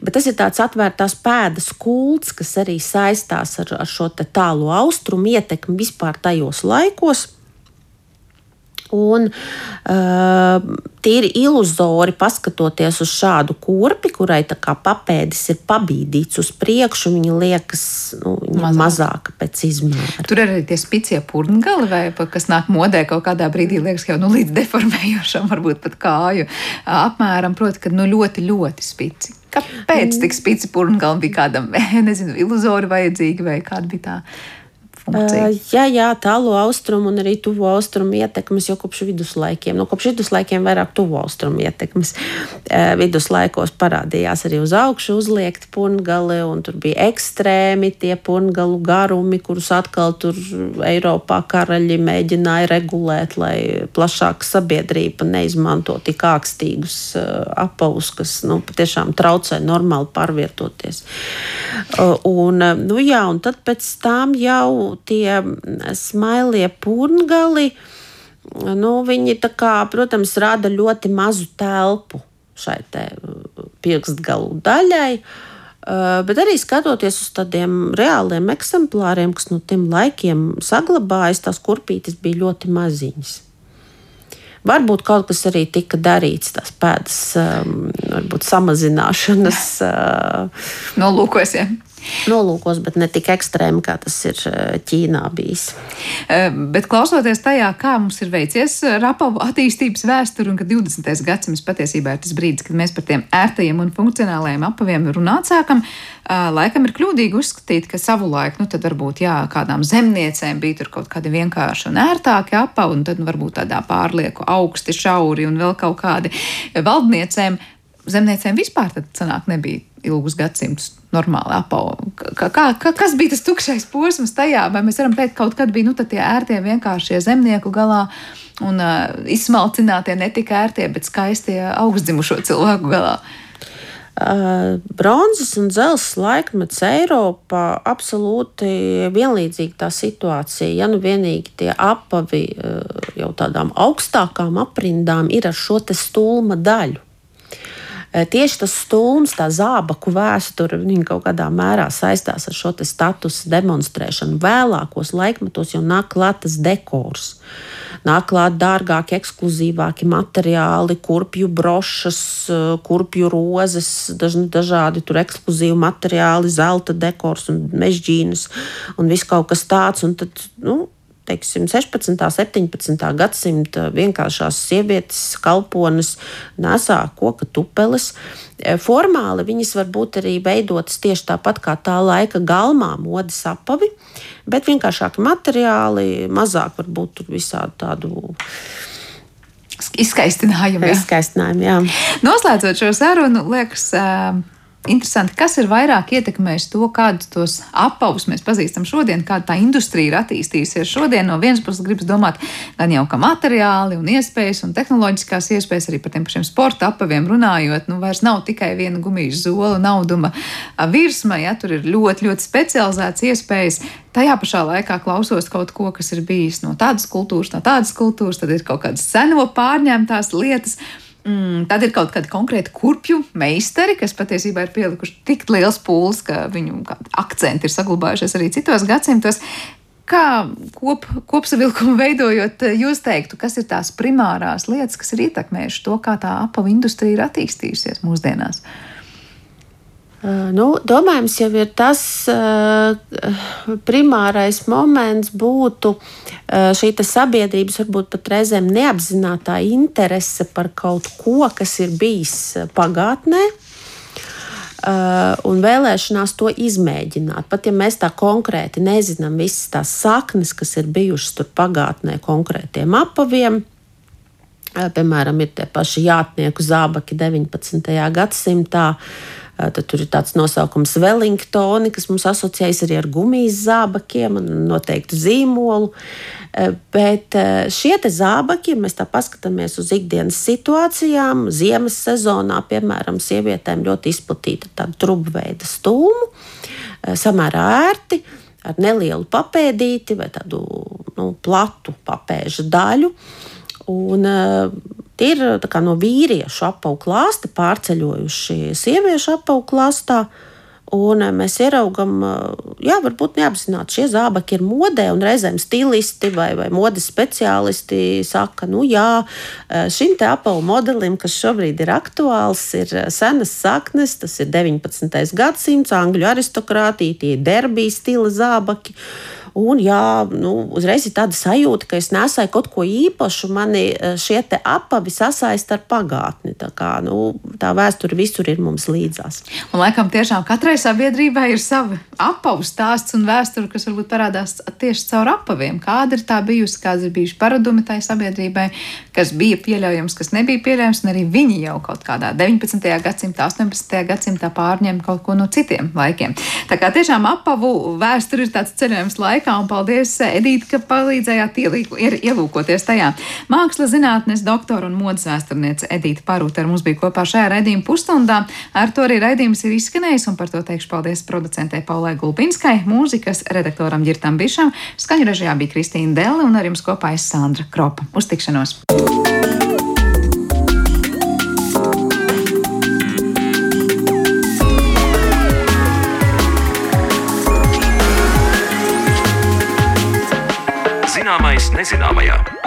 Bet tas ir tāds atvērtās pēdas kults, kas arī saistās ar, ar šo tālu austrumu ietekmi vispār tajos laikos. Un uh, tīri iluzori paskatoties uz šādu kurpi, kurai papēdis ir pabīdīts uz priekšu, viņa liekas nu, viņa mazāka. mazāka pēc izmēra. Tur arī tie spicie purngali, vai, kas nāk modē kaut kādā brīdī, liekas, jau nu, līdz deformējošam, varbūt pat kāju apmēram, proti, ka nu, ļoti, ļoti spici. Kāpēc tik spici purngali bija kādam, nezinu, iluzori vajadzīgi vai kāda bija tā? Uh, jā, jā, tālu austrumu un arī tuvu austrumu ietekmes jau kopš viduslaikiem. Nu, kopš viduslaikiem vairāk tuvu austrumu ietekmes. Uh, viduslaikos parādījās arī uz augšu uzliekti pungali, un tur bija ekstrēmi tie pungalu garumi, kurus atkal tur Eiropā karaļi mēģināja regulēt, lai plašāka sabiedrība neizmanto tik ākstīgus uh, apavus, kas nu, patiešām traucē normāli pārvietoties. Uh, un, nu, jā, un tad pēc tam jau tie smailie purngali, nu, viņi kā, protams, rada ļoti mazu telpu šai pirkstgalu daļai. Uh, bet arī skatoties uz tādiem reāliem eksemplāriem, kas no tiem laikiem saglabājas, tās kurpītes bija ļoti maziņas. Varbūt kaut kas arī tika darīts, tās pēdas, um, varbūt samazināšanas. Uh, Nolūkos, ja nolūkos, bet ne tik ekstrēmi, kā tas ir eh, Ķīnā bijis. Eh, bet klausoties tajā, kā mums ir veicies eh, rapavu attīstības vēsture, un ka 20. gadsimts patiesībā ir tas brīdis, kad mēs par tiem ērtajiem un funkcionālajiem apaviem runāt sākam, laikam ir kļūdīgi uzskatīt, ka savulaik, nu tad varbūt jā, kādām zemniecēm bija tur kaut kādi vienkārši un ērtāki apavi, un tad nu, varbūt tādā pārlieku augsti, šauri un vēl kaut kādi valdniecēm. Zemniecēm vispār tad sanāk nebija ilgus gadsimtus normāli apavu. Kā, kā, kas bija tas tukšais posms tajā? Vai mēs varam teikt, ka kaut kad bija nu, tie ērtie vienkāršie zemnieku galā un uh, izsmalcinātie ne tikai ērtie, bet skaistie augstdzimušo cilvēku galā? Uh, bronzas un dzelzceļa laikmets Eiropā absolūti vienlīdzīga tā situācija. Ja nu vienīgi tie apavi uh, jau tādām augstākām aprindām ir ar šo stūma daļu. Eh, tieši tas stūms, tā zābaku vēsture, viņa kaut kādā mērā saistās ar šo statusu demonstrēšanu. Vēlākos laikmetos jau nāk klāt tas dekors. Nāk klāt dārgāki, ekskluzīvāki materiāli, kurpju brošas, eh, kurpju rozes, daž, dažādi tur ekskluzīvi materiāli, zelta dekors un mežģīnas un viss kaut kas tāds. Un tad, nu, teiksim, 16. un 17. gadsimta vienkāršās sievietes kalpones nesā koka tupeles. E, formāli viņas var būt arī veidotas tieši tāpat kā tā laika galmā, modes apavi, bet vienkāršāki materiāli, mazāk varbūt tur visādi tādu. Izskaistinājumi. Jā. Izskaistinājumi, jā. Noslēdzot šo sarunu, liekas, Interesanti, kas ir vairāk ietekmējis to, kādus tos apavus mēs pazīstam šodien, kāda tā industrija ir attīstījusies šodien. No vienas puses, gribas domāt gan jau kā materiāli un iespējas un tehnoloģiskās iespējas, arī par tiem pašiem sporta apaviem runājot. Nu, vairs nav tikai viena gumijas zola, nauduma virsma, ja tur ir ļoti, ļoti specializēts iespējas. Tajā pašā laikā klausos kaut ko, kas ir bijis no tādas kultūras, no tādas kultūras, tad ir kaut kādas seno pārņemtās lietas. Mm, tad ir kaut kādi konkrēti kurpju meistari, kas patiesībā ir pielikuši tik liels pūles, ka viņu akcenti ir saglabājušies arī citos gadsimtos. Kā kop, kopsavilkumu veidojot, jūs teiktu, kas ir tās primārās lietas, kas ir ietekmējušas to, kā tā apavu industrija ir attīstījusies mūsdienās? Uh, Nu, domājams, jau ir tas primārais moments, būtu šī sabiedrības, varbūt pat reizēm neapzināta interese par kaut ko, kas ir bijis pagātnē. Un vēlēšanās to izmēģināt. Pat ja mēs tā konkrēti nezinām visas tās saknes, kas ir bijušas tur pagātnē, konkrētiem apaviem, piemēram, ir tie paši jātnieku zābaki 19. gadsimtā, Tad tur ir tāds nosaukums Wellingtoni, kas mums asociējas arī ar gumijas zābakiem un noteiktu zīmolu. Bet šie zābaki, ja mēs tā paskatāmies uz ikdienas situācijām, ziemas sezonā, piemēram, sievietēm ļoti izplatīta tāda trubveida stūma, samērā ērti ar nelielu papēdīti vai tādu nu, platu papēža daļu. Un, Tie ir no vīriešu apavu klāsta pārceļojuši sieviešu apavu klāstā. Un mēs ieraugām, jā, varbūt neapzināti šie zābaki ir modē, un reizēm stilisti vai, vai modes speciālisti saka, nu jā, šim te apavu modelim, kas šobrīd ir aktuāls, ir senas saknes, tas ir 19. gadsimts, angļu aristokrātija, tie ir derbija stila zābaki. Un, jā, nu, uzreiz ir tāda sajūta, ka es nesēju kaut ko īpašu. Mani eh, šie apavi sasaista ar pagātni. Tā, kā, nu, tā vēsture visur ir mums līdzās. Un, laikam, tiešām katrai sabiedrībai ir sava apavu stāsts un vēsture, kas varbūt parādās tieši caur apaviem. Kāda ir tā bijusi, kādas ir bijušas paradumi tai sabiedrībai, kas bija pieļaujams, kas nebija pieļaujams, un arī viņi jau kaut kādā 19. gadsimtā, 18. gadsimtā pārņem kaut ko no citiem laikiem. Tā kā tiešām apavu vēsture ir tāds ceļojums laikā un paldies, Edīte, ka palīdzējāt ielīku, ielūkoties tajā. Mākslas zinātnes doktora un modes vēsturniece Edīte Parūta ar mums bija kopā šajā raidījuma pusstundā. Ar to arī raidījums ir izskanējis, un par to teikšu paldies producentei Paulai Gulbinskai, mūzikas redaktoram Girtam Bišam, skaņu režijā bija Kristīna Delle un ar jums kopā es Sandra Kropa. Uz tikšanos! Zināmais nezināmajā.